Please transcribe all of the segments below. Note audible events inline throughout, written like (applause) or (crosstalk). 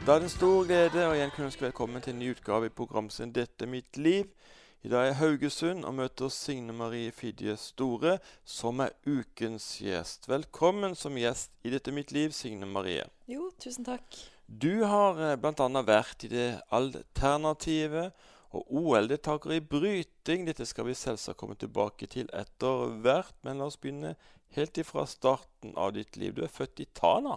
Da er det en stor glede å igjen kunne ønske velkommen til en ny utgave i programmet 'Dette er mitt liv'. I dag er jeg Haugesund og møter Signe Marie Fidje Store, som er ukens gjest. Velkommen som gjest i 'Dette er mitt liv', Signe Marie. Jo, tusen takk. Du har eh, bl.a. vært i det alternative og OL-deltaker i bryting. Dette skal vi selvsagt komme tilbake til etter hvert, men la oss begynne helt ifra starten av ditt liv. Du er født i Tana.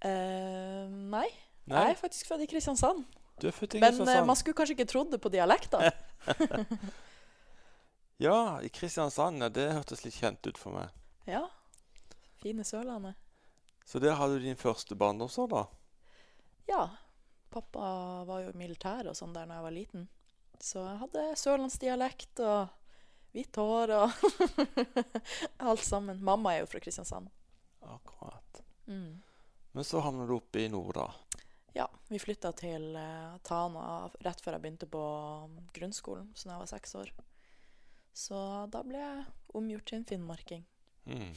Eh, nei. Nei. jeg er faktisk født i Kristiansand. Du er født i Men uh, man skulle kanskje ikke trodd det på dialekta. (laughs) Ja, i Kristiansand. Ja, det hørtes litt kjent ut for meg. ja. Fine Sørlandet. Så der hadde du din første barndomsår, da? Ja. Pappa var jo i militæret og sånn der da jeg var liten. Så jeg hadde sørlandsdialekt og hvitt hår og (laughs) alt sammen. Mamma er jo fra Kristiansand. Akkurat. Mm. Men så havna du oppe i nord, da. Ja, vi flytta til eh, Tana rett før jeg begynte på grunnskolen, så da jeg var seks år. Så da ble jeg omgjort til en finnmarking. Mm.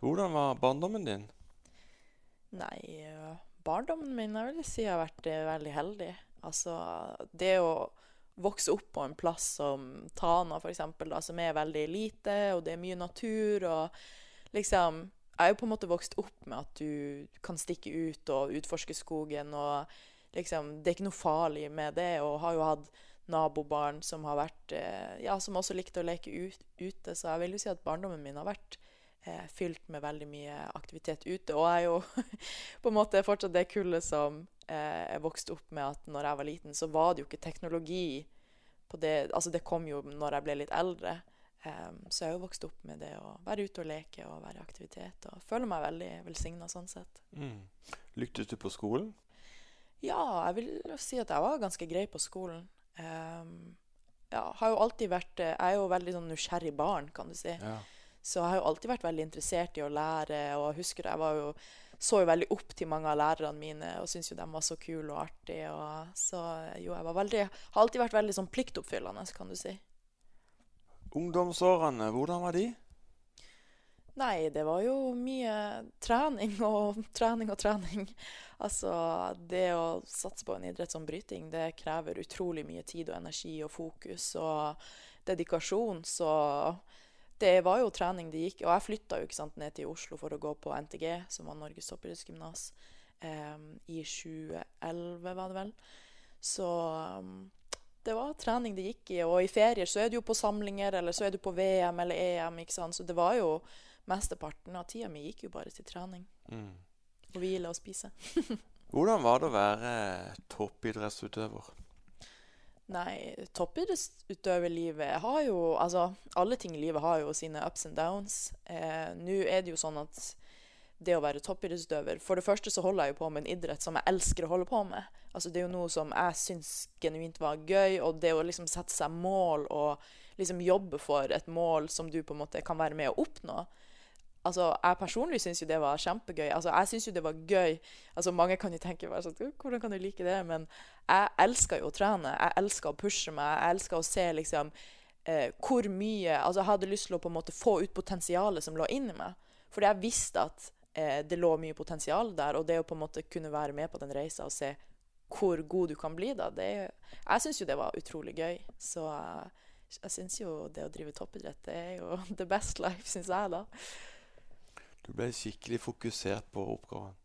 Hvordan var barndommen din? Nei, øh, barndommen min jeg vil si jeg har vært eh, veldig heldig. Altså, det å vokse opp på en plass som Tana, for eksempel, da, som er veldig lite, og det er mye natur, og liksom Jeg er jo på en måte vokst opp med at du kan stikke ut og utforske skogen, og liksom Det er ikke noe farlig med det, og har jo hatt nabobarn som har vært eh, Ja, som også likte å leke ut, ute, så jeg vil jo si at barndommen min har vært eh, fylt med veldig mye aktivitet ute. Og jeg er jo (laughs) på en måte fortsatt det kullet som eh, jeg vokste opp med at når jeg var liten, så var det jo ikke teknologi på det Altså, det kom jo når jeg ble litt eldre. Em, så jeg har jo vokst opp med det å være ute og leke og være i aktivitet. Og føler meg veldig velsigna sånn sett. Mm. Lyktes du på skolen? Ja, jeg vil jo si at jeg var ganske grei på skolen. Um, ja, har jo alltid vært eh, Jeg er jo veldig sånn nysgjerrig barn, kan du si. Ja. Så jeg har jo alltid vært veldig interessert i å lære, og jeg husker jeg var jo, så jo veldig opp til mange av lærerne mine og syntes jo de var så kule og artige. Og, så jo, jeg var veldig, har alltid vært veldig sånn pliktoppfyllende, kan du si. Ungdomsårene, hvordan var de? Nei, det var jo mye trening og (laughs) trening og trening. Altså, det å satse på en idrett som bryting, det krever utrolig mye tid og energi og fokus og dedikasjon, så det var jo trening det gikk. Og jeg flytta jo ikke sant, ned til Oslo for å gå på NTG, som var Norges toppidrettsgymnas, um, i 2011, var det vel. Så um, det var trening det gikk i. Og i ferier så er du jo på samlinger, eller så er du på VM eller EM, ikke sant. Så det var jo Mesteparten av tida mi gikk jo bare til trening. Mm. Og hvile og spise. (laughs) Hvordan var det å være toppidrettsutøver? Nei, toppidrettsutøverlivet har jo Altså, alle ting i livet har jo sine ups and downs. Eh, Nå er det jo sånn at det å være toppidrettsutøver For det første så holder jeg jo på med en idrett som jeg elsker å holde på med. Altså, det er jo noe som jeg syns genuint var gøy, og det å liksom sette seg mål og liksom jobbe for et mål som du på en måte kan være med å oppnå Altså, Jeg personlig syns jo det var kjempegøy. Altså, Jeg syns jo det var gøy. Altså, Mange kan jo tenke bare sånn, hvordan kan du like det? Men jeg elsker jo å trene. Jeg elsker å pushe meg. Jeg elsker å se liksom eh, hvor mye Altså, jeg hadde lyst til å på en måte få ut potensialet som lå inni meg. Fordi jeg visste at eh, det lå mye potensial der, og det å på en måte kunne være med på den reisa og se hvor god du kan bli da, det Jeg syns jo det var utrolig gøy. Så eh, jeg syns jo det å drive toppidrett, det er jo (laughs) the best life, syns jeg, da. Du ble skikkelig fokusert på oppgaven.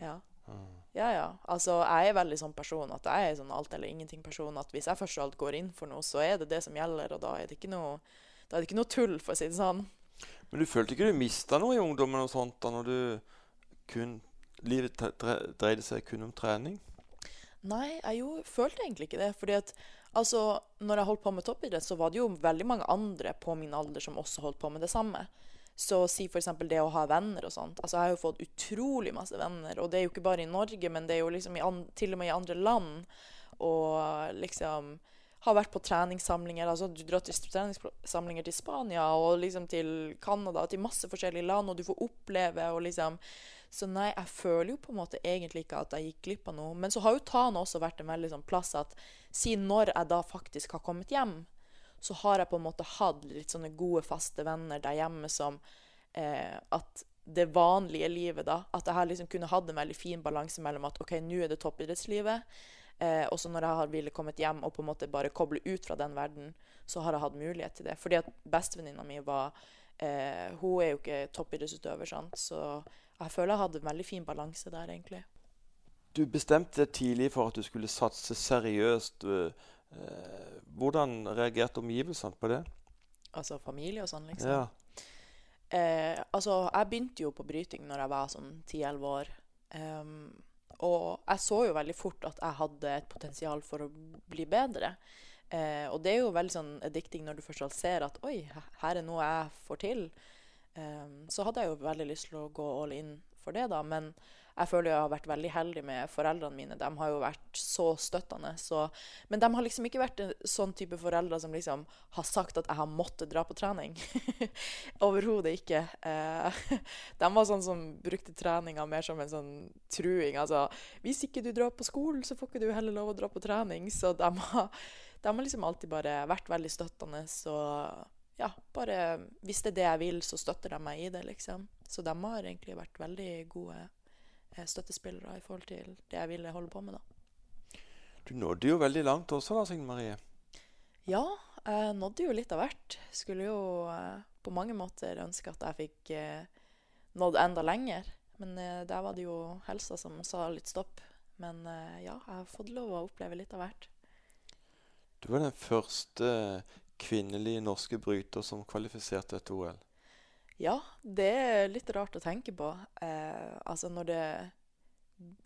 Ja. Mm. Ja, ja. Altså, jeg er veldig sånn person at jeg er sånn alt eller ingenting-person. At hvis jeg først og alt går inn for noe, så er det det som gjelder, og da er det ikke noe, det ikke noe tull, for å si det sånn. Men du følte ikke du mista noe i ungdommen og sånt da når du kun Livet dreide seg kun om trening? Nei, jeg jo følte egentlig ikke det. fordi at altså, når jeg holdt på med toppidrett, så var det jo veldig mange andre på min alder som også holdt på med det samme. Så si f.eks. det å ha venner og sånt. Altså, jeg har jo fått utrolig masse venner. Og det er jo ikke bare i Norge, men det er jo liksom an til og med i andre land. Og liksom har vært på treningssamlinger. altså Du drar til treningssamlinger til Spania og liksom til Canada, til masse forskjellige land, og du får oppleve og liksom Så nei, jeg føler jo på en måte egentlig ikke at jeg gikk glipp av noe. Men så har jo Tana også vært en veldig sånn plass at siden når jeg da faktisk har kommet hjem, så har jeg på en måte hatt litt sånne gode, faste venner der hjemme som eh, At det vanlige livet, da. At jeg har liksom kunne hatt en veldig fin balanse mellom at OK, nå er det toppidrettslivet. Eh, også når jeg har ville kommet hjem og på en måte bare koble ut fra den verden, så har jeg hatt mulighet til det. Fordi at bestevenninna mi var eh, Hun er jo ikke toppidrettsutøver, sant. Så jeg føler jeg hadde en veldig fin balanse der, egentlig. Du bestemte deg tidlig for at du skulle satse seriøst. Eh, hvordan reagerte omgivelsene på det? Altså familie og sånn, liksom. Ja. Eh, altså, jeg begynte jo på bryting når jeg var sånn 10-11 år. Em, og jeg så jo veldig fort at jeg hadde et potensial for å bli bedre. Eh, og det er jo veldig sånn addicting når du først ser at oi, her er noe jeg får til. Eh, så hadde jeg jo veldig lyst til å gå all in for det, da. Men jeg føler jeg har vært veldig heldig med foreldrene mine. De har jo vært så støttende. Så, men de har liksom ikke vært en sånn type foreldre som liksom har sagt at jeg har måttet dra på trening. (laughs) Overhodet ikke. Eh, (laughs) de var sånn som brukte treninga mer som en sånn truing. Altså hvis ikke du drar på skolen, så får ikke du heller lov å dra på trening. Så de har, de har liksom alltid bare vært veldig støttende. Så ja, bare hvis det er det jeg vil, så støtter de meg i det, liksom. Så de har egentlig vært veldig gode støttespillere i forhold til det jeg ville holde på med, da. Du nådde jo veldig langt også, da, Signe Marie. Ja, jeg nådde jo litt av hvert. Skulle jo eh, på mange måter ønske at jeg fikk eh, nådd enda lenger. Men eh, der var det jo helsa som sa litt stopp. Men eh, ja, jeg har fått lov å oppleve litt av hvert. Du var den første kvinnelige norske bryter som kvalifiserte til OL. Ja, det er litt rart å tenke på. Eh, altså når det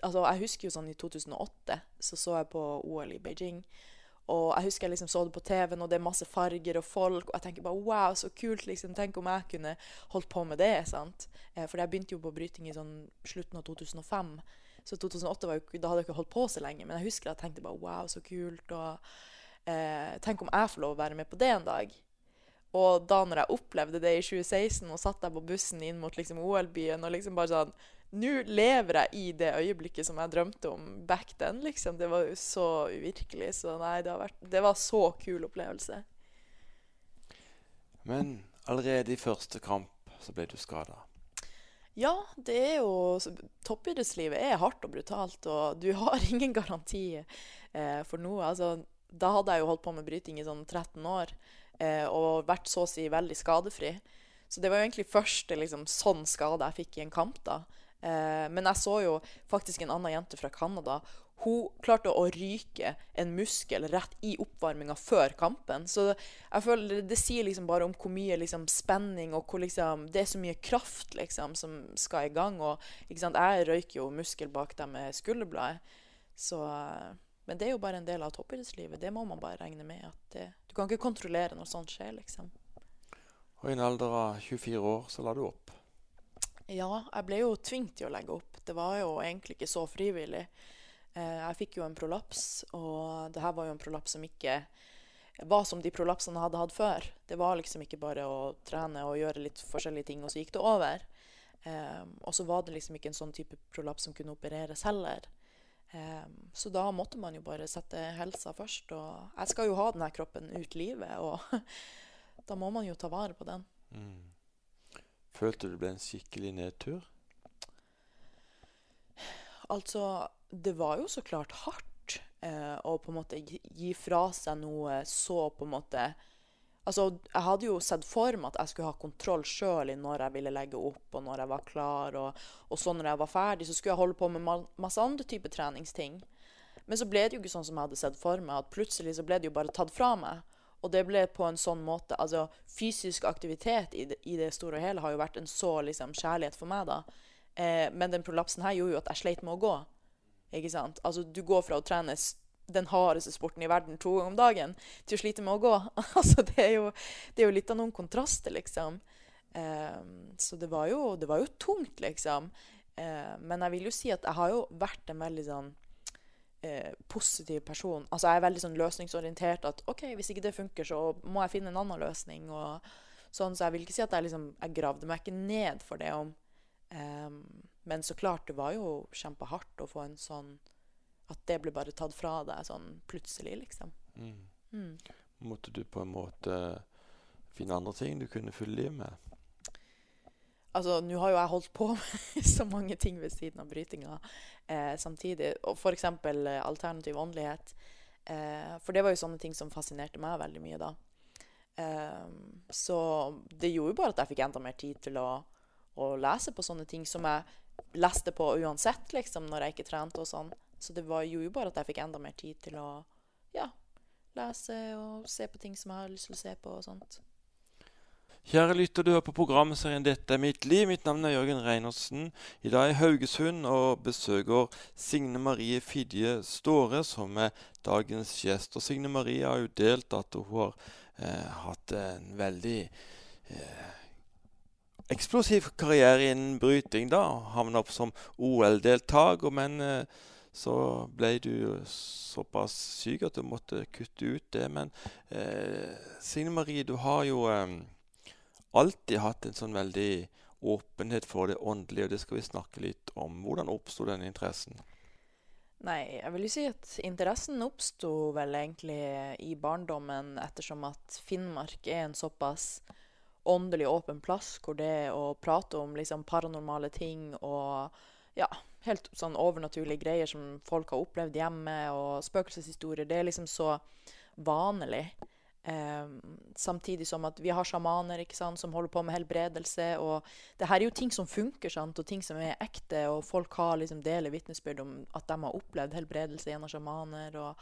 Altså, jeg husker jo sånn i 2008 så så jeg på OL i Beijing. Og jeg husker jeg liksom så det på TV-en, og det er masse farger og folk. Og jeg tenker bare wow, så kult. liksom, Tenk om jeg kunne holdt på med det. sant? Eh, for jeg begynte jo på bryting i sånn slutten av 2005. Så 2008 var jo, da hadde jeg ikke holdt på så lenge. Men jeg husker jeg tenkte bare wow, så kult. og eh, Tenk om jeg får lov å være med på det en dag. Og da når jeg opplevde det i 2016 og satt jeg på bussen inn mot liksom OL-byen og liksom bare sånn Nå lever jeg i det øyeblikket som jeg drømte om back then, liksom. Det var jo så uvirkelig. Så nei, det, har vært, det var så kul opplevelse. Men allerede i første kamp så ble du skada. Ja, det er jo Toppidrettslivet er hardt og brutalt, og du (laughs) har ingen garanti eh, for noe. Altså, da hadde jeg jo holdt på med bryting i sånn 13 år og vært så å si veldig skadefri. Så det var jo egentlig første liksom, sånn skade jeg fikk i en kamp. da. Eh, men jeg så jo faktisk en annen jente fra Canada. Hun klarte å ryke en muskel rett i oppvarminga før kampen. Så jeg føler det, det sier liksom bare om hvor mye liksom, spenning og hvor liksom Det er så mye kraft liksom som skal i gang. Og jeg røyker jo muskel bak dem med skulderbladet. Så eh, Men det er jo bare en del av toppidrettslivet. Det må man bare regne med. det, Du kan ikke kontrollere når sånt skjer, liksom. Og i en alder av 24 år så la du opp. Ja, jeg ble jo tvunget til å legge opp. Det var jo egentlig ikke så frivillig. Eh, jeg fikk jo en prolaps, og det her var jo en prolaps som ikke var som de prolapsene jeg hadde hatt før. Det var liksom ikke bare å trene og gjøre litt forskjellige ting, og så gikk det over. Eh, og så var det liksom ikke en sånn type prolaps som kunne opereres heller. Eh, så da måtte man jo bare sette helsa først. Og jeg skal jo ha denne kroppen ut livet, og (laughs) da må man jo ta vare på den. Mm. Følte du det ble en skikkelig nedtur? Altså, det var jo så klart hardt eh, å på en måte gi fra seg noe så på en måte Altså, jeg hadde jo sett for meg at jeg skulle ha kontroll sjøl i når jeg ville legge opp, og når jeg var klar, og, og så når jeg var ferdig, så skulle jeg holde på med ma masse andre typer treningsting. Men så ble det jo ikke sånn som jeg hadde sett for meg, at plutselig så ble det jo bare tatt fra meg. Og det ble på en sånn måte Altså, fysisk aktivitet i det, i det store og hele har jo vært en så liksom kjærlighet for meg, da. Eh, men den prolapsen her gjorde jo at jeg sleit med å gå. Ikke sant? Altså, du går fra å trene den hardeste sporten i verden to ganger om dagen til å slite med å gå. (laughs) altså, det er, jo, det er jo litt av noen kontraster, liksom. Eh, så det var, jo, det var jo tungt, liksom. Eh, men jeg vil jo si at jeg har jo vært en veldig sånn eh, positiv person. Altså, jeg er veldig sånn løsningsorientert. At OK, hvis ikke det funker, så må jeg finne en annen løsning. Og sånn, så jeg vil ikke si at jeg liksom Jeg gravde meg ikke ned for det. om Um, men så klart, det var jo kjempehardt å få en sånn At det ble bare tatt fra deg sånn plutselig, liksom. Mm. Mm. Måtte du på en måte finne andre ting du kunne fylle livet med? Altså, nå har jo jeg holdt på (laughs) med så mange ting ved siden av brytinga eh, samtidig. Og f.eks. Eh, alternativ åndelighet. Eh, for det var jo sånne ting som fascinerte meg veldig mye da. Eh, så det gjorde jo bare at jeg fikk enda mer tid til å, å, lese på sånne ting som jeg leste på uansett, liksom, når jeg ikke trente og sånn. Så det var, gjorde jo bare at jeg fikk enda mer tid til å ja, lese og se på ting som jeg har lyst til å se på og sånt. Kjære lytter, du hører på programserien 'Dette er mitt liv'. Mitt navn er Jørgen Reinersen. I dag er Haugesund og besøker Signe Marie Fidje Ståre, som er dagens gjest. Og Signe Marie har jo delt at hun har eh, hatt en veldig eh, eksplosiv karriere innen bryting. da, Havna opp som OL-deltaker, men eh, så ble du såpass syk at du måtte kutte ut det. Men eh, Signe Marie, du har jo eh, alltid hatt en sånn veldig åpenhet for det åndelige, og det skal vi snakke litt om. Hvordan oppsto den interessen? Nei, jeg vil jo si at interessen oppsto vel egentlig i barndommen, ettersom at Finnmark er en såpass åndelig åpen plass hvor det å prate om liksom paranormale ting og ja, helt sånn overnaturlige greier som folk har opplevd hjemme, og spøkelseshistorier, det er liksom så vanlig. Eh, samtidig som at vi har sjamaner ikke sant, som holder på med helbredelse. Og det her er jo ting som funker, sant, og ting som er ekte. Og folk har liksom deler vitnesbyrd om at de har opplevd helbredelse gjennom sjamaner. og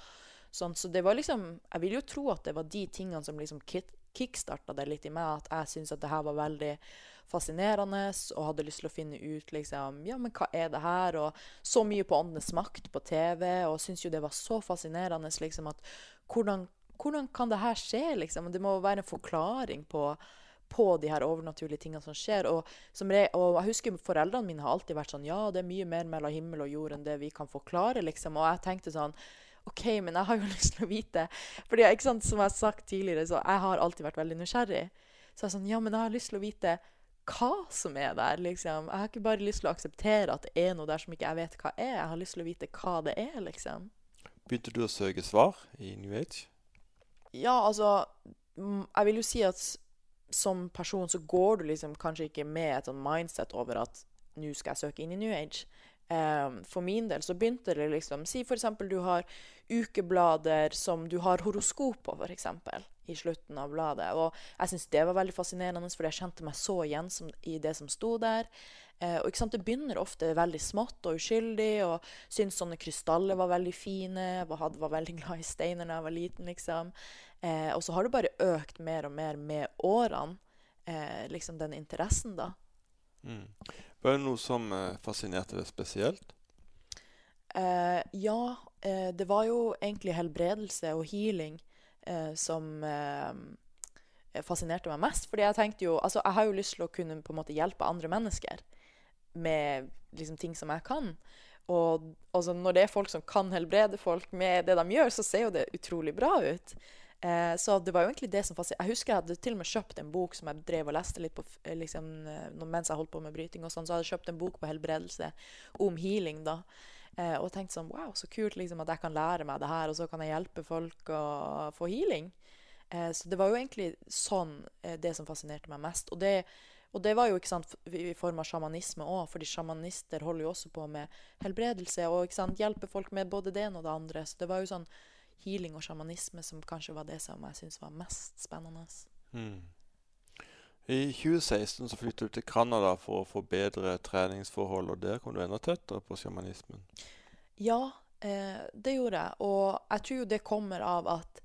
sånt. Så det var liksom Jeg vil jo tro at det var de tingene som liksom kickstarta det litt i meg. At jeg syns at det her var veldig fascinerende og hadde lyst til å finne ut liksom, ja, men hva er det her. Og så mye på Åndenes makt på TV, og syntes jo det var så fascinerende liksom, at hvordan hvordan kan det her skje, liksom? Det må være en forklaring på, på de her overnaturlige tingene som skjer. Og, som re, og, jeg husker foreldrene mine har alltid vært sånn Ja, det er mye mer mellom himmel og jord enn det vi kan forklare, liksom. Og jeg tenkte sånn OK, men jeg har jo (laughs) lyst til å vite. Fordi, ikke sant, som jeg har sagt tidligere, så jeg har alltid vært veldig nysgjerrig. Så jeg er sånn Ja, men jeg har lyst til å vite hva som er der, liksom. Jeg har ikke bare lyst til å akseptere at det er noe der som ikke jeg vet hva er. Jeg har lyst til å vite hva det er, liksom. Begynte du å søke svar i New Age? Ja, altså Jeg vil jo si at som person så går du liksom kanskje ikke med et sånn mindset over at nå skal jeg søke inn i New Age. Um, for min del så begynte det liksom Si f.eks. du har ukeblader som du har horoskop på, f.eks. i slutten av bladet. Og jeg syns det var veldig fascinerende, for jeg kjente meg så igjen som, i det som sto der. Eh, og ikke sant, Det begynner ofte veldig smått og uskyldig, og syntes sånne krystaller var veldig fine. Jeg var, var veldig (laughs) glad i steiner da jeg var liten, liksom. Eh, og så har det bare økt mer og mer med årene, eh, liksom den interessen, da. Mm. Var det noe som eh, fascinerte deg spesielt? Eh, ja, eh, det var jo egentlig helbredelse og healing som fascinerte meg mest. Fordi jeg tenkte jo Altså, jeg har jo lyst til å kunne på en måte hjelpe andre mennesker med liksom, ting som jeg kan. Og altså, når det er folk som kan helbrede folk med det de gjør, så ser jo det utrolig bra ut. Eh, så det var jo egentlig det som fascinerte Jeg husker jeg hadde til og med kjøpt en bok som jeg drev og leste litt på eh, liksom, eh, mens jeg holdt på med bryting. og sånn, Så hadde jeg kjøpt en bok på helbredelse om healing. da. Eh, og tenkte sånn Wow, så kult liksom, at jeg kan lære meg det her, og så kan jeg hjelpe folk å få healing. Eh, så det var jo egentlig sånn eh, det som fascinerte meg mest. Og det og det var jo ikke sant, i form av sjamanisme òg, fordi sjamanister holder jo også på med helbredelse og ikke sant, hjelper folk med både det ene og det andre. Så det var jo sånn healing og sjamanisme som kanskje var det som jeg syntes var mest spennende. Mm. I 2016 så flyttet du til Canada for å få bedre treningsforhold, og der kom du enda tettere på sjamanismen. Ja, eh, det gjorde jeg. Og jeg tror jo det kommer av at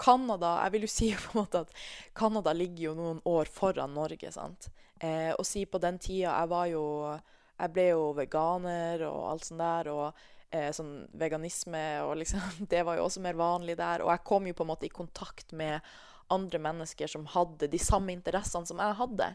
Canada Jeg vil jo (laughs) si på en måte at Canada ligger jo noen år foran Norge. sant? Eh, og si på den tida Jeg var jo Jeg ble jo veganer og alt sånt der. og eh, sånn veganisme og liksom (laughs) Det var jo også mer vanlig der. Og jeg kom jo på en måte i kontakt med andre mennesker som hadde de samme interessene som jeg hadde.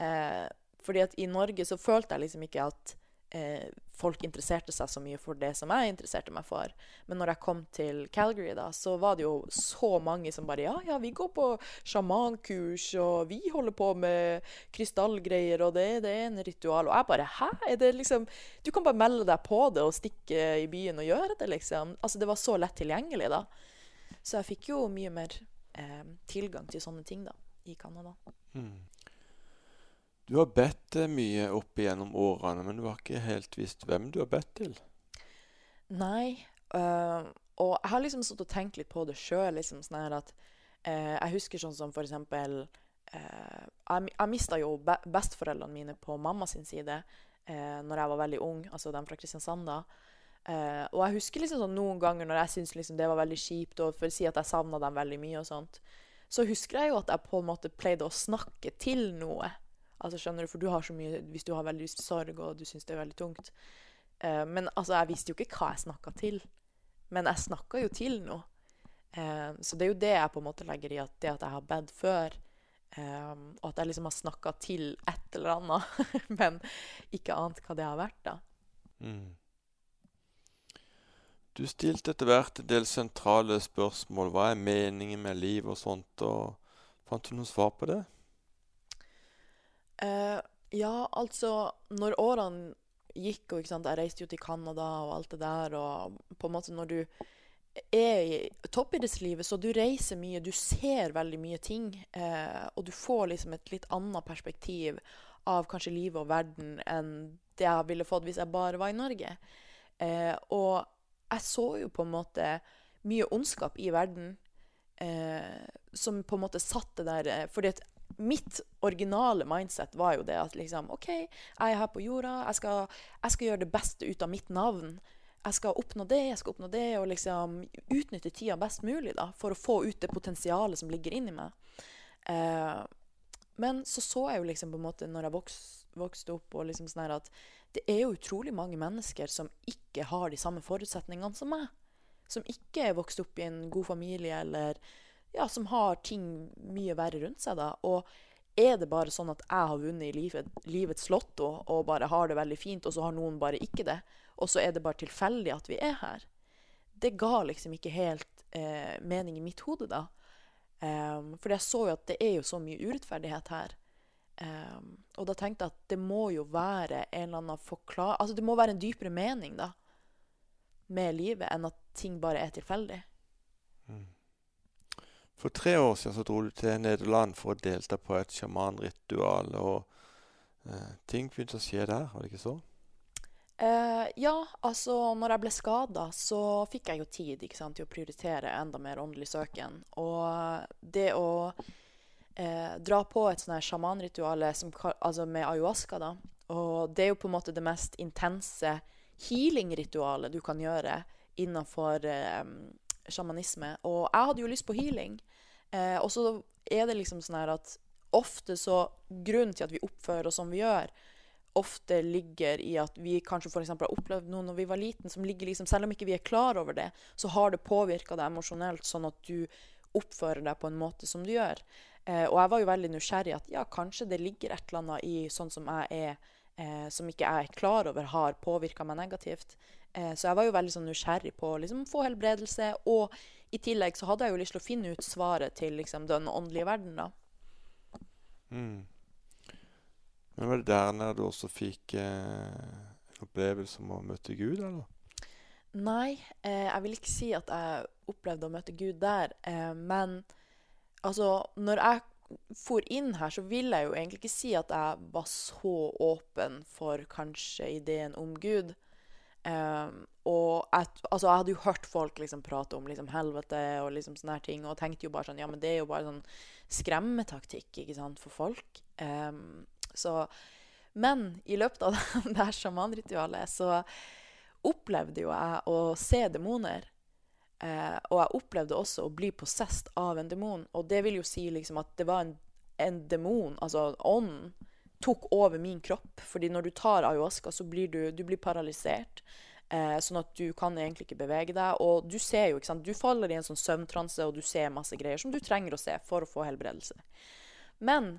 Eh, fordi at i Norge så følte jeg liksom ikke at eh, folk interesserte seg så mye for det som jeg interesserte meg for. Men når jeg kom til Calgary, da, så var det jo så mange som bare Ja, ja, vi går på sjamankurs, og vi holder på med krystallgreier, og det er en ritual. Og jeg bare Hæ? Er det liksom Du kan bare melde deg på det og stikke i byen og gjøre det, liksom. Altså, det var så lett tilgjengelig, da. Så jeg fikk jo mye mer eh, tilgang til sånne ting, da, i Canada. Mm. Du har bedt mye opp igjennom årene, men du har ikke helt visst hvem du har bedt til. Nei. øh, og jeg har liksom stått og tenkt litt på det sjøl. Liksom, sånn at eh, jeg husker sånn som for eksempel eh, Jeg, jeg mista jo be besteforeldrene mine på mamma sin side eh, når jeg var veldig ung, altså de fra Kristiansand da. Eh, og jeg husker liksom sånn noen ganger når jeg syntes liksom det var veldig kjipt, og for å si at jeg savna dem veldig mye og sånt, så husker jeg jo at jeg på en måte pleide å snakke til noe. Altså skjønner du, For du har så mye Hvis du har veldig sorg og du syns det er veldig tungt. uh, men altså, jeg visste jo ikke hva jeg snakka til. Men jeg snakka jo til noe. Uh, så det er jo det jeg på en måte legger i at det at jeg har bedt før, um, og at jeg liksom har snakka til et eller annet, (laughs) men ikke ant hva det har vært, da. Mm. Du stilte etter hvert en del sentrale spørsmål. Hva er meningen med livet og sånt? og Fant du noen svar på det? Eh, ja, altså Når årene gikk, og jeg reiste jo til Canada og alt det der, og på en måte når du er i toppidrettslivet, så du reiser mye, du ser veldig mye ting, eh, og du får liksom et litt annet perspektiv av kanskje livet og verden enn det jeg ville fått hvis jeg bare var i Norge. Eh, og jeg så jo på en måte mye ondskap i verden eh, som på en måte satt det der eh, fordi mitt originale mindset var jo det at liksom OK, jeg er her på jorda. Jeg skal, jeg skal, gjøre det beste ut av mitt navn. Jeg skal oppnå det, jeg skal oppnå det, og liksom utnytte tida best mulig da, for å få ut det potensialet som ligger inni meg. Eh, men så så jeg jo liksom på en måte når jeg voks, vokste opp, og liksom sånn her at det er jo utrolig mange mennesker som ikke har de samme forutsetningene som meg. Som ikke er vokst opp i en god familie, eller ja, som har ting mye verre rundt seg. da, og er det bare sånn at jeg har vunnet i livet, livets lotto og bare har det veldig fint, og så har noen bare ikke det, og så er det bare tilfeldig at vi er her? Det ga liksom ikke helt eh, mening i mitt hode da. Um, for jeg så jo at det er jo så mye urettferdighet her. Um, og da tenkte jeg at det må jo være en eller annen forklar... Altså det må være en dypere mening da med livet enn at ting bare er tilfeldig. Mm. For tre år siden så dro du til Nederland for å delta på et sjamanritual. Og eh, ting begynte å skje der, var det ikke så? Eh, ja, altså når jeg ble skada, så fikk jeg jo tid sant, til å prioritere enda mer åndelig søken. Og det å eh, dra på et sånt sjamanritual altså med ayahuasca, da, og det er jo på en måte det mest intense healing-ritualet du kan gjøre innenfor eh, sjamanisme. Og jeg hadde jo lyst på healing. Eh, og så er det liksom sånn her at ofte så Grunnen til at vi oppfører oss som vi gjør, ofte ligger i at vi kanskje f.eks. har opplevd noe når vi var liten, som ligger liksom Selv om ikke vi er klar over det, så har det påvirka deg emosjonelt, sånn at du oppfører deg på en måte som du gjør. Eh, og jeg var jo veldig nysgjerrig at ja, kanskje det ligger et eller annet i sånn som jeg er, eh, som ikke jeg er klar over har påvirka meg negativt. Eh, så jeg var jo veldig sånn nysgjerrig på å liksom, få helbredelse. Og i tillegg så hadde jeg jo lyst til å finne ut svaret til liksom, den åndelige verden, da. Mm. Men var det der nede du også fikk eh, en opplevelse om å møte Gud, eller? Nei, eh, jeg vil ikke si at jeg opplevde å møte Gud der. Eh, men altså, når jeg for inn her, så vil jeg jo egentlig ikke si at jeg var så åpen for kanskje ideen om Gud. Um, og jeg, altså, jeg hadde jo hørt folk liksom prate om liksom, helvete og liksom sånne her ting, og tenkte jo bare sånn Ja, men det er jo bare sånn skremmetaktikk ikke sant, for folk. Um, så Men i løpet av (laughs) det her sjamanritualet så opplevde jo jeg å se demoner. Uh, og jeg opplevde også å bli possessed av en demon. Og det vil jo si liksom at det var en, en demon, altså ånden, tok over min kropp. Fordi når du tar ayahuasca, så blir du, du blir paralysert. Eh, sånn at du kan egentlig ikke bevege deg. Og du ser jo, ikke sant, du faller i en sånn søvntranse, og du ser masse greier som du trenger å se for å få helbredelse. Men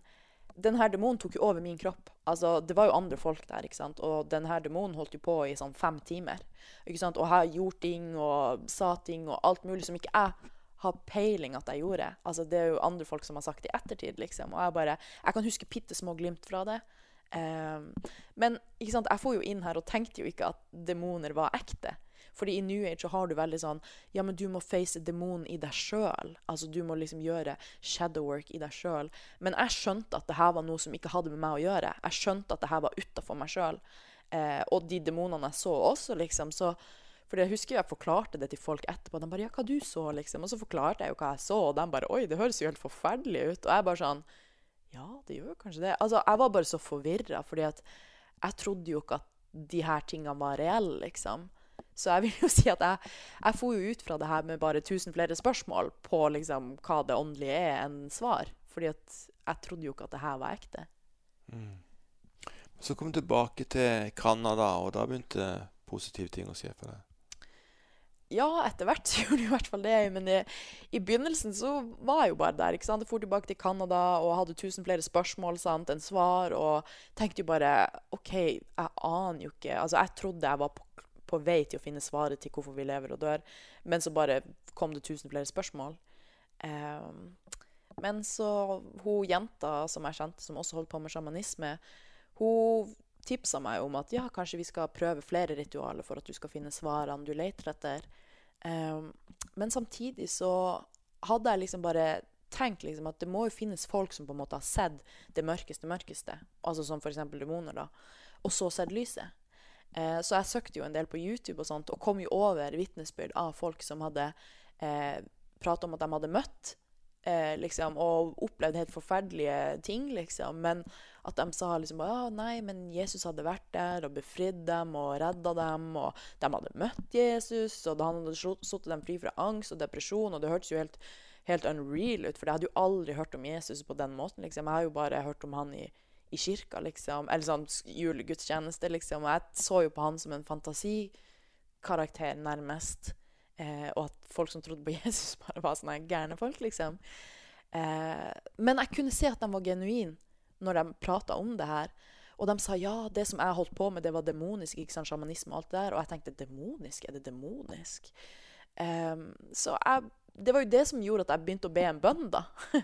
denne demonen tok jo over min kropp. Altså, Det var jo andre folk der, ikke sant? og denne demonen holdt jo på i sånn fem timer. ikke sant? Og jeg gjorde ting og sa ting og alt mulig som ikke jeg har peiling at jeg gjorde. Altså, det er jo andre folk som har sagt det i ettertid, liksom. Og jeg bare Jeg kan huske bitte små glimt fra det. Um, men ikke sant, jeg får jo inn her og tenkte jo ikke at demoner var ekte. Fordi i New Age så har du veldig sånn Ja, men du må face demonen i deg sjøl. Altså du må liksom gjøre shadow work i deg sjøl. Men jeg skjønte at det her var noe som ikke hadde med meg å gjøre. Jeg skjønte at det her var utafor meg sjøl. Eh, og de demonene jeg så også, liksom. Så for jeg husker jeg forklarte det til folk etterpå. De bare 'Ja, hva du så?' liksom. Og så forklarte jeg jo hva jeg så, og de bare 'Oi, det høres jo helt forferdelig ut'. Og jeg bare sånn Ja, det gjør kanskje det. Altså, jeg var bare så forvirra, fordi at jeg trodde jo ikke at de her tingene var reelle, liksom. Så jeg vil jo (laughs) si at jeg, jeg for jo ut fra det her med bare tusen flere spørsmål på liksom hva det åndelige er, enn svar. Fordi at jeg trodde jo ikke at det her var ekte. Mm. Så kom du tilbake til Canada, og da begynte positive ting å skje for deg? ja, etter hvert (laughs) gjorde det i hvert fall det. Men i, i, begynnelsen så var jeg jo bare der. ikke sant? Jeg for tilbake til Canada og hadde tusen flere spørsmål sant, enn svar. Og tenkte jo bare OK, jeg aner jo ikke Altså, jeg trodde jeg var på, på, vei til å finne svaret til hvorfor vi lever og dør, men så bare kom det tusen flere spørsmål. Um, men så hun jenta som jeg kjente, som også holdt på med sjamanisme, hun tipsa meg om at ja, kanskje vi skal prøve flere ritualer for at du skal finne svarene du leter etter. Um, men samtidig så hadde jeg liksom bare tenkt liksom at det må jo finnes folk som på en måte har sett det mørkeste mørkeste, altså som f.eks. demoner, da, og så sett lyset. Uh, så jeg søkte jo en del på YouTube og sånt, og kom jo over vitnesbyrd av folk som hadde eh, prata om at de hadde møtt eh, liksom, og opplevd helt forferdelige ting, liksom. Men at de sa liksom ja, nei, men Jesus hadde vært der og befridd dem og redda dem, og de hadde møtt Jesus, og han hadde satt dem fri fra angst og depresjon, og det hørtes jo helt, helt unreal ut, for jeg hadde jo aldri hørt om Jesus på den måten, liksom. Jeg har jo bare hørt om han i, i kirka, liksom, eller sånn julegudstjeneste, liksom, og jeg så jo på han som en fantasikarakter, nærmest. Eh, og at folk som trodde på (laughs) Jesus, bare var sånne gærne folk, liksom. Eh, men jeg kunne se at de var genuine når de prata om det her. Og de sa ja, det som jeg holdt på med, det var demonisk. ikke sant, Sjamanisme og alt det der. Og jeg tenkte demonisk? Er det demonisk? Um, så jeg, det var jo det som gjorde at jeg begynte å be en bønn, da. (laughs)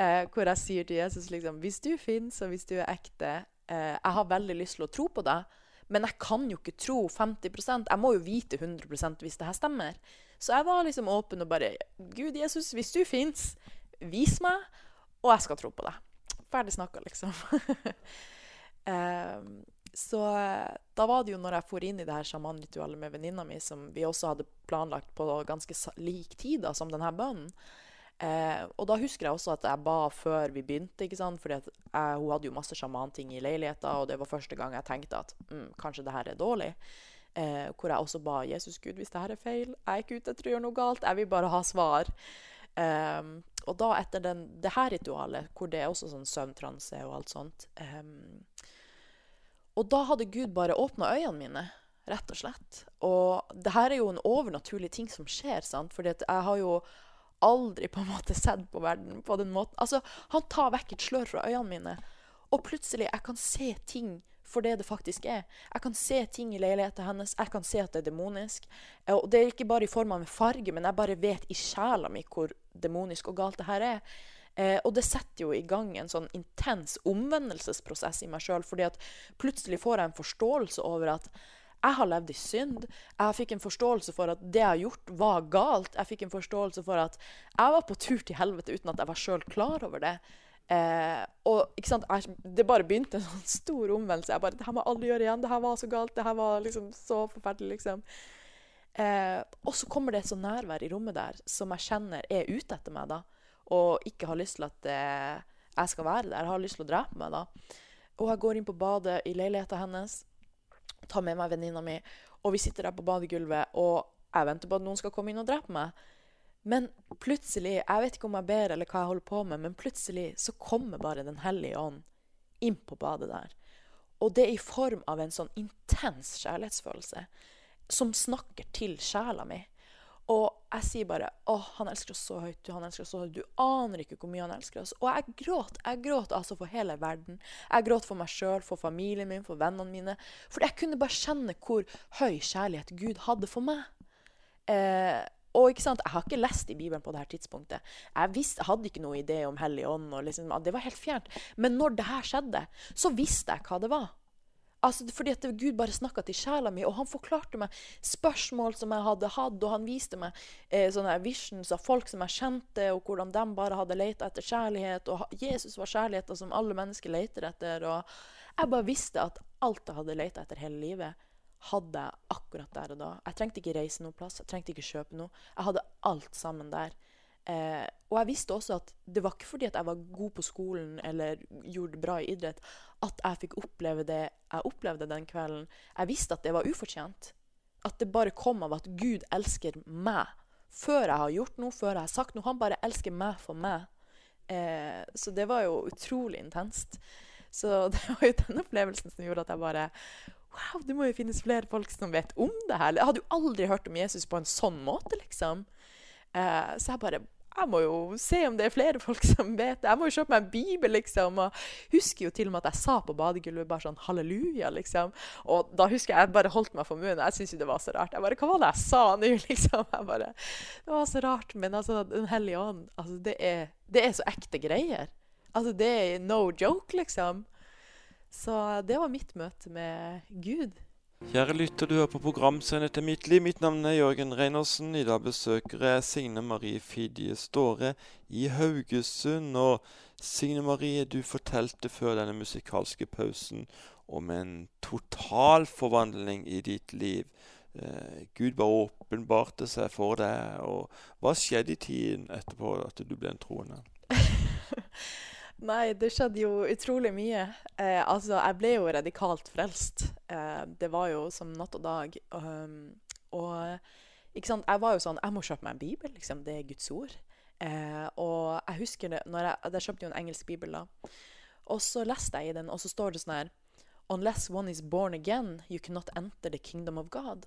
uh, hvor jeg sier til Jesus liksom Hvis du fins, og hvis du er ekte eh, Jeg har veldig lyst til å tro på deg, men jeg kan jo ikke tro 50% Jeg må jo vite 100% hvis det her stemmer. Så jeg var liksom åpen og bare Gud, Jesus, hvis du fins, vis meg, og jeg skal tro på deg ferdig snakka, liksom. um, (laughs) så da var det jo når jeg for inn i det her sjamanritualet med venninna mi, som vi også hadde planlagt på ganske lik tid da, som denne bønnen. Eh, og da husker jeg også at jeg ba før vi begynte, ikke sant? fordi hun hadde jo masse sjamanting i leiligheta, og det var første gang jeg tenkte at mm, kanskje det her er dårlig. Eh, hvor jeg også ba Jesus Gud, hvis det her er feil, jeg er ikke ute etter å gjøre noe galt, jeg vil bare ha svar. Um, og da etter den, det her ritualet, hvor det er også sånn søvntranse og alt sånt um, Og da hadde Gud bare åpna øynene mine, rett og slett. Og det her er jo en overnaturlig ting som skjer, sant? Fordi jeg har jo aldri på en måte sett på verden på den måten. Altså, han tar vekk et slør fra øynene mine, og plutselig jeg kan se ting for det det faktisk er. Jeg kan se ting i leiligheten hennes, jeg kan se at det er demonisk. Og det er ikke bare i form av en farge, men jeg bare vet i sjela mi hvor demonisk og galt det her er. Eh, og det setter jo i gang en sånn intens omvendelsesprosess i meg sjøl, fordi at plutselig får jeg en forståelse over at jeg har levd i synd. Jeg fikk en forståelse for at det jeg har gjort, var galt. Jeg fikk en forståelse for at jeg var på tur til helvete uten at jeg var sjøl klar over det. Eh, og ikke sant, jeg, Det bare begynte en sånn stor omvendelse. Jeg bare, det her må alle gjøre igjen. Det her var så galt. Det her var liksom så forferdelig. liksom. Eh, og så kommer det et sånt nærvær i rommet der som jeg kjenner er ute etter meg. da, Og ikke har lyst til at eh, jeg skal være der. Jeg har lyst til å drepe meg. da. Og jeg går inn på badet i leiligheten hennes, tar med meg venninna mi, og vi sitter der på badegulvet, og jeg venter på at noen skal komme inn og drepe meg. Men plutselig, jeg vet ikke om jeg ber eller hva jeg holder på med, men plutselig så kommer bare Den hellige ånd inn på badet der. Og det er i form av en sånn intens kjærlighetsfølelse som snakker til sjela mi. Og jeg sier bare 'Å, han elsker oss så høyt. Han elsker oss så høyt. Du aner ikke hvor mye han elsker oss.' Og jeg gråt. Jeg gråt altså for hele verden. Jeg gråt for meg sjøl, for familien min, for vennene mine. For jeg kunne bare kjenne hvor høy kjærlighet Gud hadde for meg. Eh, og ikke sant, Jeg har ikke lest i Bibelen på dette tidspunktet. Jeg, visste, jeg hadde ikke noe idé om Hellig ånd. liksom, Det var helt fjernt. Men når det her skjedde, så visste jeg hva det var. Altså, fordi at Gud bare snakka til sjela mi, og han forklarte meg spørsmål som jeg hadde hatt, og han viste meg eh, sånne visions av folk som jeg kjente, og hvordan de bare hadde leita etter kjærlighet. Og Jesus var kjærligheten som alle mennesker leter etter. Og jeg bare visste at alt jeg hadde leita etter hele livet, hadde jeg akkurat der og da. Jeg trengte ikke reise noe plass, jeg trengte ikke kjøpe noe. Jeg hadde alt sammen der. Eh, og jeg visste også at det var ikke fordi at jeg var god på skolen eller gjorde det bra i idrett, at jeg fikk oppleve det jeg opplevde den kvelden. Jeg visste at det var ufortjent. At det bare kom av at Gud elsker meg. Før jeg har gjort noe, før jeg har sagt noe. Han bare elsker meg for meg. Eh, så det var jo utrolig intenst. Så (laughs) det var jo den opplevelsen som gjorde at jeg bare Wow, det må jo finnes flere folk som vet om det her. Jeg hadde jo aldri hørt om Jesus på en sånn måte, liksom. Eh, så jeg bare jeg må jo se om det er flere folk som vet det. Jeg må jo kjøpe meg en bibel, liksom. Og husker jo til og med at jeg sa på badegulvet bare sånn halleluja, liksom. Og da husker jeg jeg bare holdt meg for munnen. Jeg syntes jo det var så rart. Jeg bare Hva var det jeg sa nå, (laughs) liksom? Jeg bare, det var så rart. Men altså, Den hellige ånd, altså, det er, det er så ekte greier. Altså, det er no joke, liksom. Så det var mitt møte med Gud. Kjære lytter, du hører på programsendet til Mitt liv. Mitt navn er Jørgen Reinersen. I dag besøker jeg Signe Marie Fidje Ståre i Haugesund. Og Signe Marie, du fortalte før denne musikalske pausen om en total forvandling i ditt liv. Eh, Gud bare åpenbarte seg for deg. Og hva skjedde i tiden etterpå at du ble en troende? Nei, det skjedde jo utrolig mye. Eh, altså, jeg ble jo radikalt frelst. Eh, det var jo som natt og dag. Um, og ikke sant? jeg var jo sånn Jeg må kjøpe meg en bibel. liksom, Det er Guds ord. Eh, og jeg husker det når jeg, jeg kjøpte jo en engelsk bibel, da. Og så leste jeg i den, og så står det sånn her Unless one is born again, you cannot enter the kingdom of God.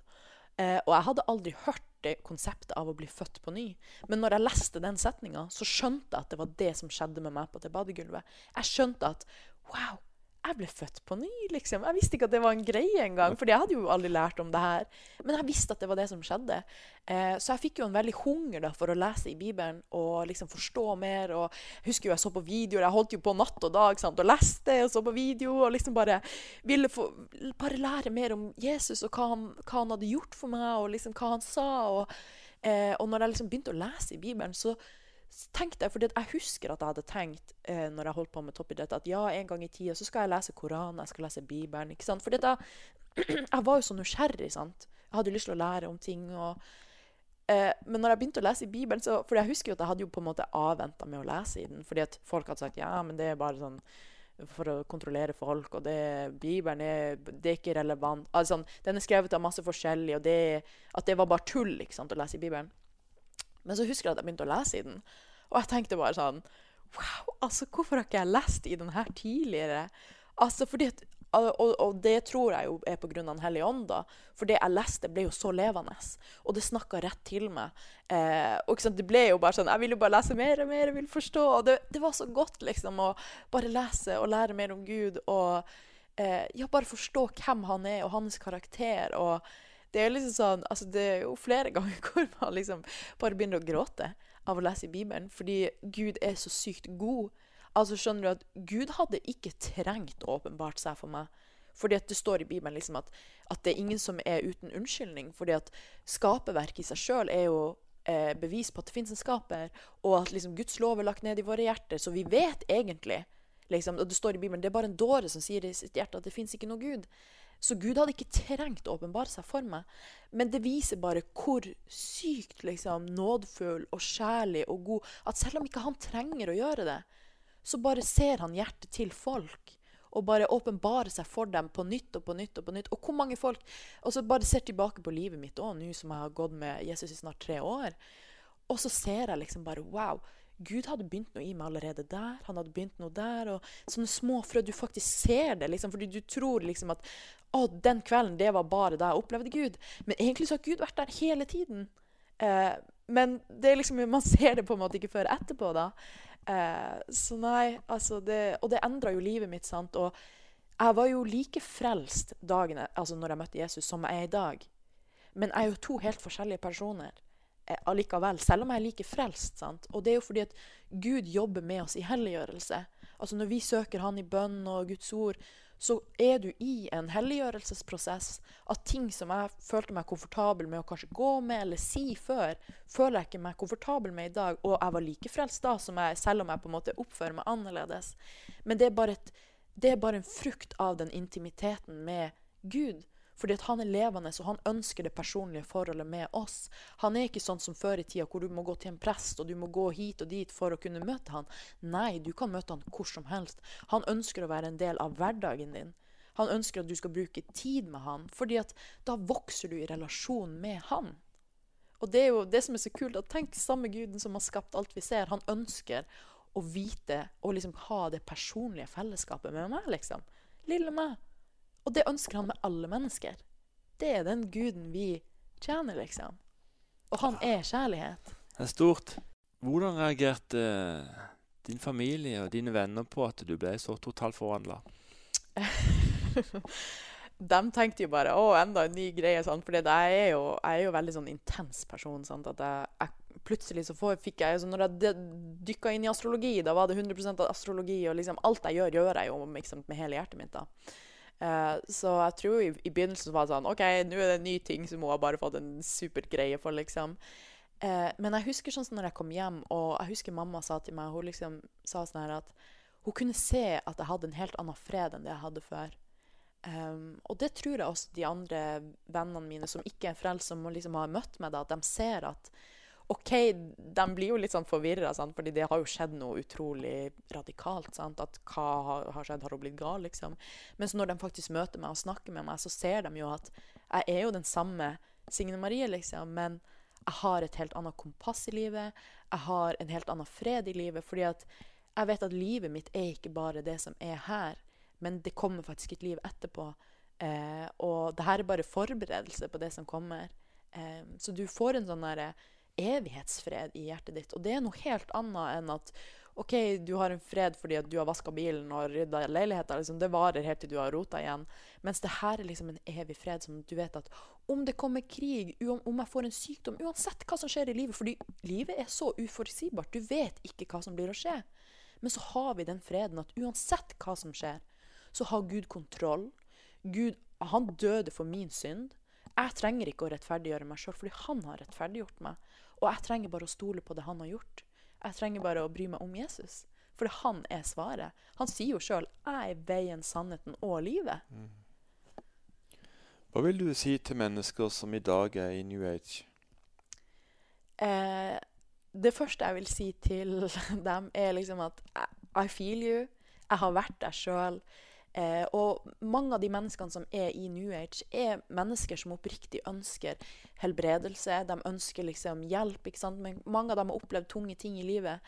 Eh, og jeg hadde aldri hørt det konseptet av å bli født på ny. Men når jeg leste den setninga, så skjønte jeg at det var det som skjedde med meg på det badegulvet. Jeg skjønte at wow, jeg ble født på ny, liksom. Jeg visste ikke at det var en greie engang, for jeg hadde jo aldri lært om det her. Men jeg visste at det var det som skjedde. Eh, så jeg fikk jo en veldig hunger da, for å lese i Bibelen og liksom forstå mer. Og jeg husker jo jeg så på videoer. Jeg holdt jo på natt og dag sant? og leste og så på video og liksom bare ville få, bare lære mer om Jesus og hva han, hva han hadde gjort for meg, og liksom hva han sa. Og, eh, og når jeg liksom begynte å lese i Bibelen, så tenkte jeg, fordi Jeg husker at jeg hadde tenkt eh, når jeg holdt på med toppidrett, at ja, en gang i tida så skal jeg lese Koranen, jeg skal lese Bibelen. ikke sant? For jeg, (clears throat) jeg var jo så nysgjerrig. sant? Jeg hadde lyst til å lære om ting. og eh, Men når jeg begynte å lese i Bibelen så, For jeg husker jo at jeg hadde jo på en måte avventa med å lese i den. fordi at folk hadde sagt ja, men det er bare sånn for å kontrollere folk, og det, Bibelen er, det er ikke relevant. Altså, den er skrevet av masse forskjellig, og det, at det var bare tull ikke sant, å lese i Bibelen. Men så husker jeg at jeg begynte å lese i den, og jeg tenkte bare sånn Wow, altså hvorfor har ikke jeg lest i den her tidligere? Altså fordi at, og, og, det tror jeg jo er pga. Den hellige ånd. da, For det jeg leste, ble jo så levende. Og det snakka rett til meg. Eh, og Det ble jo bare sånn Jeg vil jo bare lese mer og mer, jeg vil forstå. Og det, det var så godt liksom å bare lese og lære mer om Gud. Og eh, ja, bare forstå hvem han er, og hans karakter. og det er liksom sånn, altså det er jo flere (laughs) ganger hvor man liksom bare begynner å gråte av å lese i Bibelen, fordi Gud er så sykt god. Altså skjønner du at Gud hadde ikke trengt å åpenbart seg for meg. Fordi at det står i Bibelen liksom at, at det er ingen som er uten unnskyldning. Fordi at skaperverket i seg sjøl er jo eh, bevis på at det fins en skaper, og at liksom Guds lov er lagt ned i våre hjerter. Så vi vet egentlig liksom, Og det står i Bibelen det er bare en dåre som sier i sitt hjerte at det fins ikke noe Gud. Så Gud hadde ikke trengt å åpenbare seg for meg. Men det viser bare hvor sykt liksom, nådfull og kjærlig og god At selv om ikke han trenger å gjøre det, så bare ser han hjertet til folk. Og bare åpenbarer seg for dem på nytt og på nytt. Og på nytt. Og hvor mange folk Og så bare ser tilbake på livet mitt òg, nå som jeg har gått med Jesus i snart tre år. Og så ser jeg liksom bare Wow. Gud hadde begynt noe i meg allerede der. Han hadde begynt noe der. og Sånne små frø. Du faktisk ser det. liksom, fordi du tror liksom at å, den kvelden det var bare da jeg opplevde Gud. Men egentlig så har Gud vært der hele tiden. Eh, men det er liksom, man ser det på en måte ikke før etterpå. da. Eh, så nei, altså det, Og det endra jo livet mitt. sant, og jeg var jo like frelst dagene, altså når jeg møtte Jesus, som jeg er i dag. Men jeg er jo to helt forskjellige personer. Eh, allikevel, selv om jeg er like frelst. Sant? Og det er jo fordi at Gud jobber med oss i helliggjørelse. Altså Når vi søker Han i bønn og Guds ord, så er du i en helliggjørelsesprosess. At ting som jeg følte meg komfortabel med å kanskje gå med eller si før, føler jeg ikke meg komfortabel med i dag. Og jeg var like frelst da, jeg, selv om jeg på en måte oppfører meg annerledes. Men det er bare, et, det er bare en frukt av den intimiteten med Gud. Fordi at han er levende, og han ønsker det personlige forholdet med oss. Han er ikke sånn som før i tida, hvor du må gå til en prest og du må gå hit og dit for å kunne møte han. Nei, du kan møte han hvor som helst. Han ønsker å være en del av hverdagen din. Han ønsker at du skal bruke tid med han, fordi at da vokser du i relasjon med han. Og det er jo det som er så kult. at Tenk samme Guden som har skapt alt vi ser. Han ønsker å vite og liksom ha det personlige fellesskapet med meg, liksom. Lille meg. Og det ønsker han med alle mennesker. Det er den guden vi tjener, liksom. Og han er kjærlighet. Det er stort. Hvordan reagerte eh, din familie og dine venner på at du ble så totalt forvandla? (laughs) De tenkte jo bare 'Å, enda en ny greie'. Sånn, for jeg, er jo, jeg jo veldig sånn intens person. Sant? At jeg, jeg, plutselig så får, fikk jeg så Når jeg dykka inn i astrologi, da var det 100% astrologi. Og liksom alt jeg gjør, gjør jeg jo liksom, med hele hjertet mitt. da. Uh, så jeg tror i, i, begynnelsen var det sånn OK, nå er det en ny ting som hun har bare fått en supergreie for, liksom. Uh, men jeg husker sånn som når jeg kom hjem, og jeg husker mamma sa til meg Hun liksom sa sånn her at hun kunne se at jeg hadde en helt annen fred enn det jeg hadde før. Um, og det tror jeg også de andre vennene mine som ikke er frelst, som liksom har møtt meg, da, at de ser at OK, de blir jo litt sånn forvirra, fordi det har jo skjedd noe utrolig radikalt. Sant? At hva har, har skjedd? Har hun blitt gal, liksom? Mens når de faktisk møter meg og snakker med meg, så ser de jo at jeg er jo den samme Signe Marie, liksom, men jeg har et helt annet kompass i livet. Jeg har en helt annen fred i livet, fordi at jeg vet at livet mitt er ikke bare det som er her, men det kommer faktisk et liv etterpå. Eh, og det her er bare forberedelse på det som kommer. Eh, så du får en sånn derre evighetsfred i hjertet ditt. Og det er noe helt annet enn at OK, du har en fred fordi at du har vaska bilen og rydda leiligheta. Liksom, det varer helt til du har rota igjen. Mens det her er liksom en evig fred som du vet at om det kommer krig, om jeg får en sykdom, uansett hva som skjer i livet Fordi livet er så uforutsigbart. Du vet ikke hva som blir å skje. Men så har vi den freden at uansett hva som skjer, så har Gud kontroll. Gud, han døde for min synd. Jeg trenger ikke å rettferdiggjøre meg sjøl, fordi han har rettferdiggjort meg. Og jeg trenger bare å stole på det han har gjort. Jeg trenger bare å bry meg om Jesus. For han er svaret. Han sier jo sjøl 'Jeg er veien, sannheten og livet'. Mm. Hva vil du si til mennesker som i dag er i New Age? Eh, det første jeg vil si til (laughs) dem, er liksom at I feel you. Jeg har vært der sjøl. Eh, og mange av de menneskene som er i New Age, er mennesker som oppriktig ønsker helbredelse. De ønsker liksom hjelp. ikke sant? Men mange av dem har opplevd tunge ting i livet.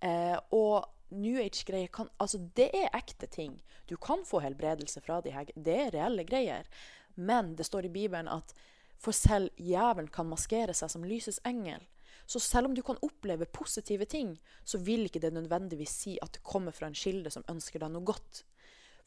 Eh, og New Age-greier kan Altså, det er ekte ting. Du kan få helbredelse fra de her. Det er reelle greier. Men det står i Bibelen at for selv jævelen kan maskere seg som lysets engel. Så selv om du kan oppleve positive ting, så vil ikke det nødvendigvis si at det kommer fra en kilde som ønsker deg noe godt.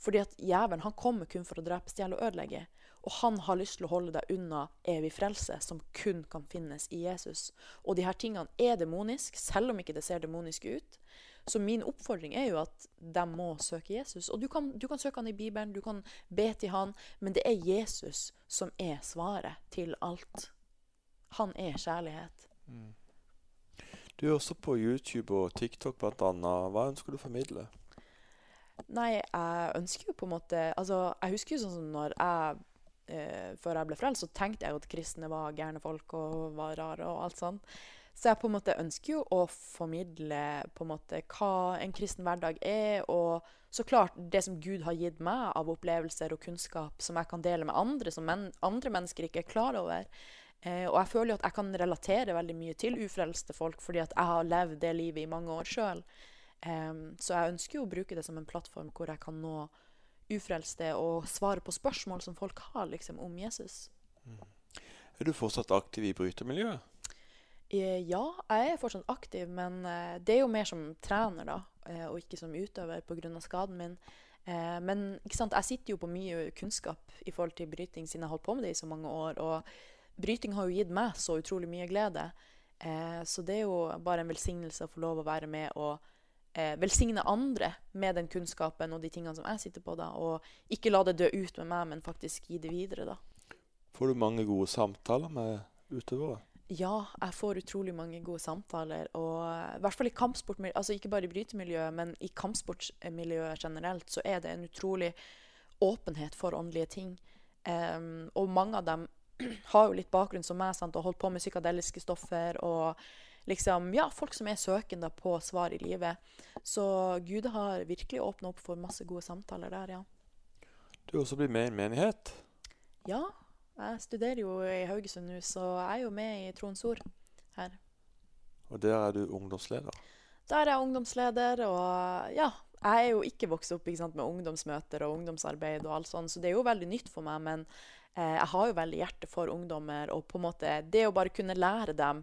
Fordi at jævelen han kommer kun for å drepe, stjele og ødelegge. Og han har lyst til å holde deg unna evig frelse, som kun kan finnes i Jesus. Og de her tingene er demonisk, selv om ikke det ser demonisk ut. Så min oppfordring er jo at de må søke Jesus. Og du kan, du kan søke han i Bibelen, du kan be til han, men det er Jesus som er svaret til alt. Han er kjærlighet. Mm. Du er også på YouTube og TikTok bl.a. Hva ønsker du å formidle? Nei, jeg ønsker jo på en måte Altså, jeg husker jo sånn som når jeg eh, Før jeg ble frelst, så tenkte jeg jo at kristne var gærne folk og var rare og alt sånt. Så jeg på en måte ønsker jo å formidle på en måte hva en kristen hverdag er, og så klart det som Gud har gitt meg av opplevelser og kunnskap som jeg kan dele med andre, som men andre mennesker ikke er klar over. Eh, og jeg føler jo at jeg kan relatere veldig mye til ufrelste folk, fordi at jeg har levd det livet i mange år sjøl. Um, så jeg ønsker jo å bruke det som en plattform hvor jeg kan nå ufrelste og svare på spørsmål som folk har liksom, om Jesus. Mm. Er du fortsatt aktiv i brytermiljøet? Eh, ja, jeg er fortsatt aktiv, men eh, det er jo mer som trener, da, eh, og ikke som utøver pga. skaden min. Men jeg sitter jo på mye kunnskap i forhold til bryting, siden jeg har holdt på med det i så mange år. Og bryting har jo gitt meg så utrolig mye glede. Så det er jo bare en velsignelse å få lov å være med og eh, velsigne andre med den kunnskapen og de tingene som jeg sitter på, da, og ikke la det dø ut med meg, men faktisk gi det videre, da. Får du mange gode samtaler med utøvere? Ja, jeg får utrolig mange gode samtaler. Og i hvert fall i kampsportmiljøet, altså ikke bare i brytemiljøet, men i kampsportmiljøet generelt, så er det en utrolig åpenhet for åndelige ting. Um, og mange av dem (clears throat) har jo litt bakgrunn som meg sant, og holdt på med psykadeliske stoffer. og liksom, ja, folk som er søkende på svar i livet. Så Gud har virkelig åpna opp for masse gode samtaler der, ja. Du også blitt med i en menighet? Ja, jeg studerer jo i Haugesund nå, så jeg er jo med i Troens Ord her. Og der er du ungdomsleder? Der er jeg ungdomsleder, og ja. Jeg er jo ikke vokst opp ikke sant, med ungdomsmøter og ungdomsarbeid og alt sånt, så det er jo veldig nytt for meg. Men eh, jeg har jo veldig hjerte for ungdommer, og på en måte det å bare kunne lære dem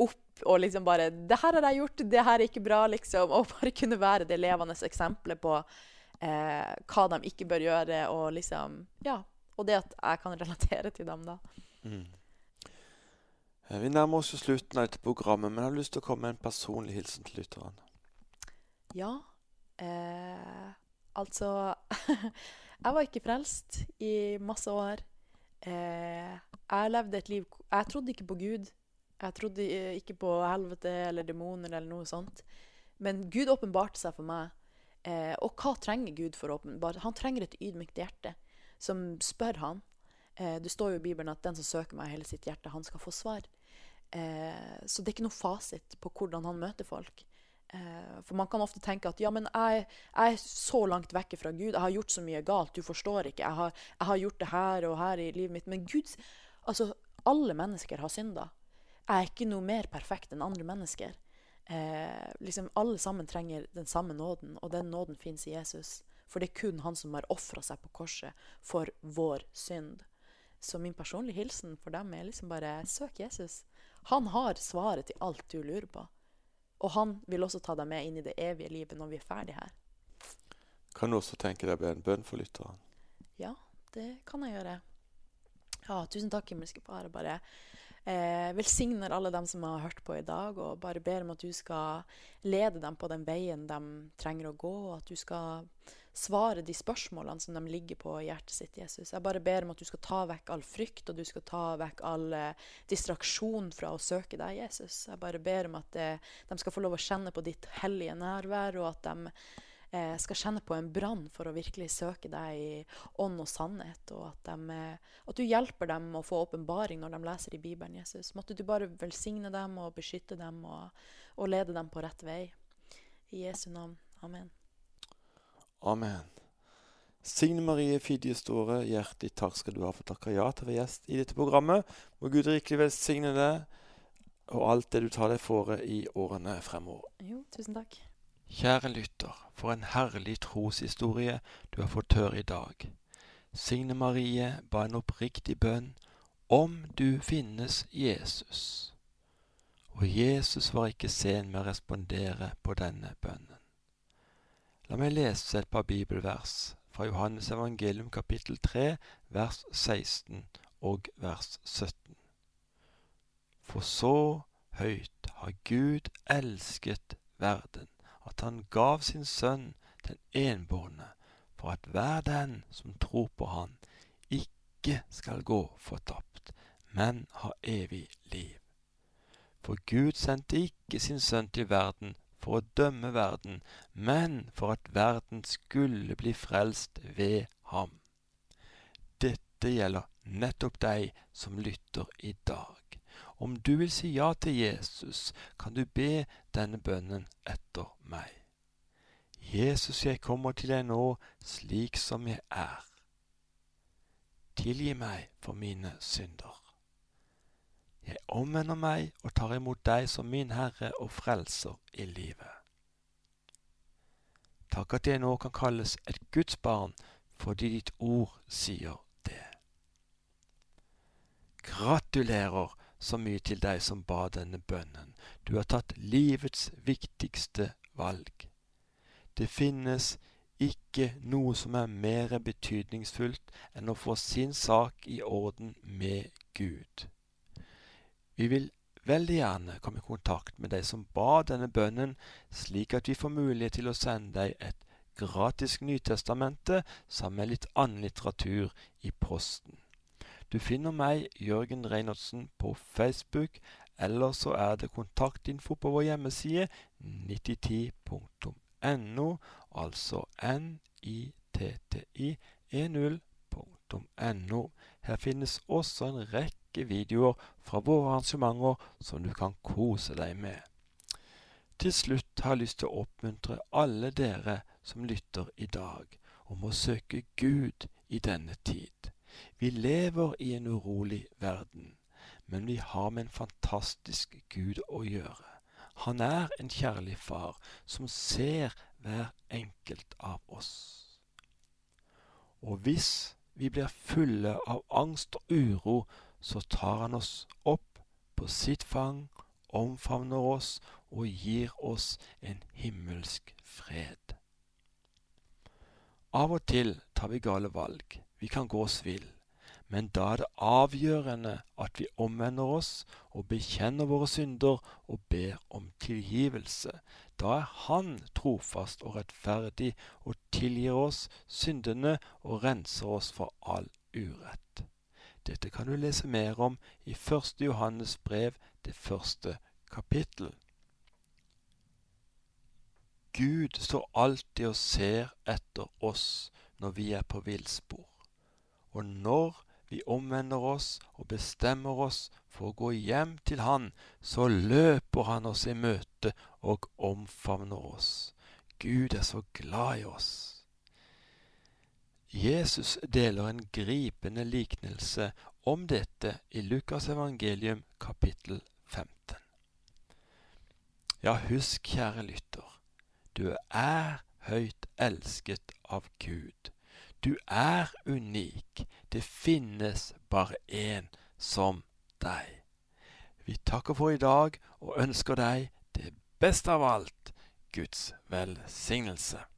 opp og liksom bare 'Det her har jeg gjort, det her er ikke bra', liksom. Og (laughs) bare kunne være det levende eksempelet på eh, hva de ikke bør gjøre, og liksom Ja. Og det at jeg kan relatere til dem, da. Mm. Eh, vi nærmer oss slutten av dette programmet, men jeg har lyst til å komme med en personlig hilsen til lytterne. Ja. Eh, altså (laughs) Jeg var ikke frelst i masse år. Eh, jeg levde et liv Jeg trodde ikke på Gud. Jeg trodde eh, ikke på helvete eller demoner eller noe sånt. Men Gud åpenbarte seg for meg. Eh, og hva trenger Gud for å åpenbare? Han trenger et ydmykt hjerte som spør han. Eh, det står jo i Bibelen at den som søker meg hele sitt hjerte, han skal få svar. Eh, så det er ikke noe fasit på hvordan han møter folk. Eh, for man kan ofte tenke at ja, men jeg, jeg, er så langt vekke fra Gud. Jeg har gjort så mye galt. Du forstår ikke. Jeg har, jeg har gjort det her og her i livet mitt. Men Gud Altså, alle mennesker har synda. Jeg er ikke noe mer perfekt enn andre mennesker. Eh, liksom Alle sammen trenger den samme nåden, og den nåden fins i Jesus. For det er kun han som har ofra seg på korset for vår synd. Så min personlige hilsen for dem er liksom bare søk Jesus. Han har svaret til alt du lurer på. Og han vil også ta deg med inn i det evige livet når vi er ferdige her. Kan du også tenke deg en bønn for lytteren? Ja, det kan jeg gjøre. Ja, tusen takk, himmelske Far. Bare eh, velsigner alle dem som har hørt på i dag, og bare ber om at du skal lede dem på den veien de trenger å gå, og at du skal svare de spørsmålene som de ligger på i hjertet sitt, Jesus. Jeg bare ber om at du skal ta vekk all frykt, og du skal ta vekk all eh, distraksjon fra å søke deg, Jesus. Jeg bare ber om at eh, de skal få lov å kjenne på ditt hellige nærvær, og at de eh, skal kjenne på en brann for å virkelig søke deg i ånd og sannhet, og at, de, eh, at du hjelper dem å få åpenbaring når de leser i Bibelen, Jesus. Måtte du bare velsigne dem og beskytte dem og, og lede dem på rett vei. I Jesu navn. Amen. Amen. Signe Marie Fidje Store, hjertelig takk skal du ha for å takke ja til å være gjest i dette programmet. Må Gud rikelig velsigne deg og alt det du tar deg fore i årene fremover. Jo, tusen takk. Kjære lytter, for en herlig troshistorie du har fått høre i dag. Signe Marie ba en oppriktig bønn om du finnes Jesus. Og Jesus var ikke sen med å respondere på denne bønnen. La meg lese et par bibelvers fra Johannes evangelium kapittel 3 vers 16 og vers 17. For så høyt har Gud elsket verden, at han gav sin sønn den enbårne, for at hver den som tror på han, ikke skal gå fortapt, men ha evig liv. For Gud sendte ikke sin sønn til verden for å dømme verden, men for at verden skulle bli frelst ved ham. Dette gjelder nettopp deg som lytter i dag. Om du vil si ja til Jesus, kan du be denne bønnen etter meg. Jesus, jeg kommer til deg nå slik som jeg er. Tilgi meg for mine synder. Jeg omvender meg og tar imot deg som min Herre og Frelser i livet. Takk at jeg nå kan kalles et Guds barn fordi ditt ord sier det. Gratulerer så mye til deg som ba denne bønnen. Du har tatt livets viktigste valg. Det finnes ikke noe som er mer betydningsfullt enn å få sin sak i orden med Gud. Vi vil veldig gjerne komme i kontakt med deg som ba denne bønnen, slik at vi får mulighet til å sende deg et gratis Nytestamente sammen med litt annen litteratur i posten. Du finner meg, Jørgen Reinertsen, på Facebook, eller så er det kontaktinfo på vår hjemmeside 9010.no, altså nitti10.no. Her finnes også en rekke videoer fra våre arrangementer som du kan kose deg med. Til slutt har jeg lyst til å oppmuntre alle dere som lytter i dag, om å søke Gud i denne tid. Vi lever i en urolig verden, men vi har med en fantastisk Gud å gjøre. Han er en kjærlig far som ser hver enkelt av oss. Og hvis vi blir fulle av angst og uro, så tar han oss opp på sitt fang, omfavner oss og gir oss en himmelsk fred. Av og til tar vi gale valg, vi kan gå oss vill, men da er det avgjørende at vi omvender oss og bekjenner våre synder og ber om tilgivelse. Da er Han trofast og rettferdig og tilgir oss syndene og renser oss for all urett. Dette kan du lese mer om i 1. Johannes brev, det første kapittel. Gud står alltid og ser etter oss når vi er på villspor. Og når vi omvender oss og bestemmer oss for å gå hjem til Han, så løper Han oss i møte og omfavner oss. Gud er så glad i oss. Jesus deler en gripende liknelse om dette i Lukas evangelium kapittel 15. Ja, husk, kjære lytter, du er høyt elsket av Gud. Du er unik. Det finnes bare én som deg. Vi takker for i dag og ønsker deg det beste av alt Guds velsignelse.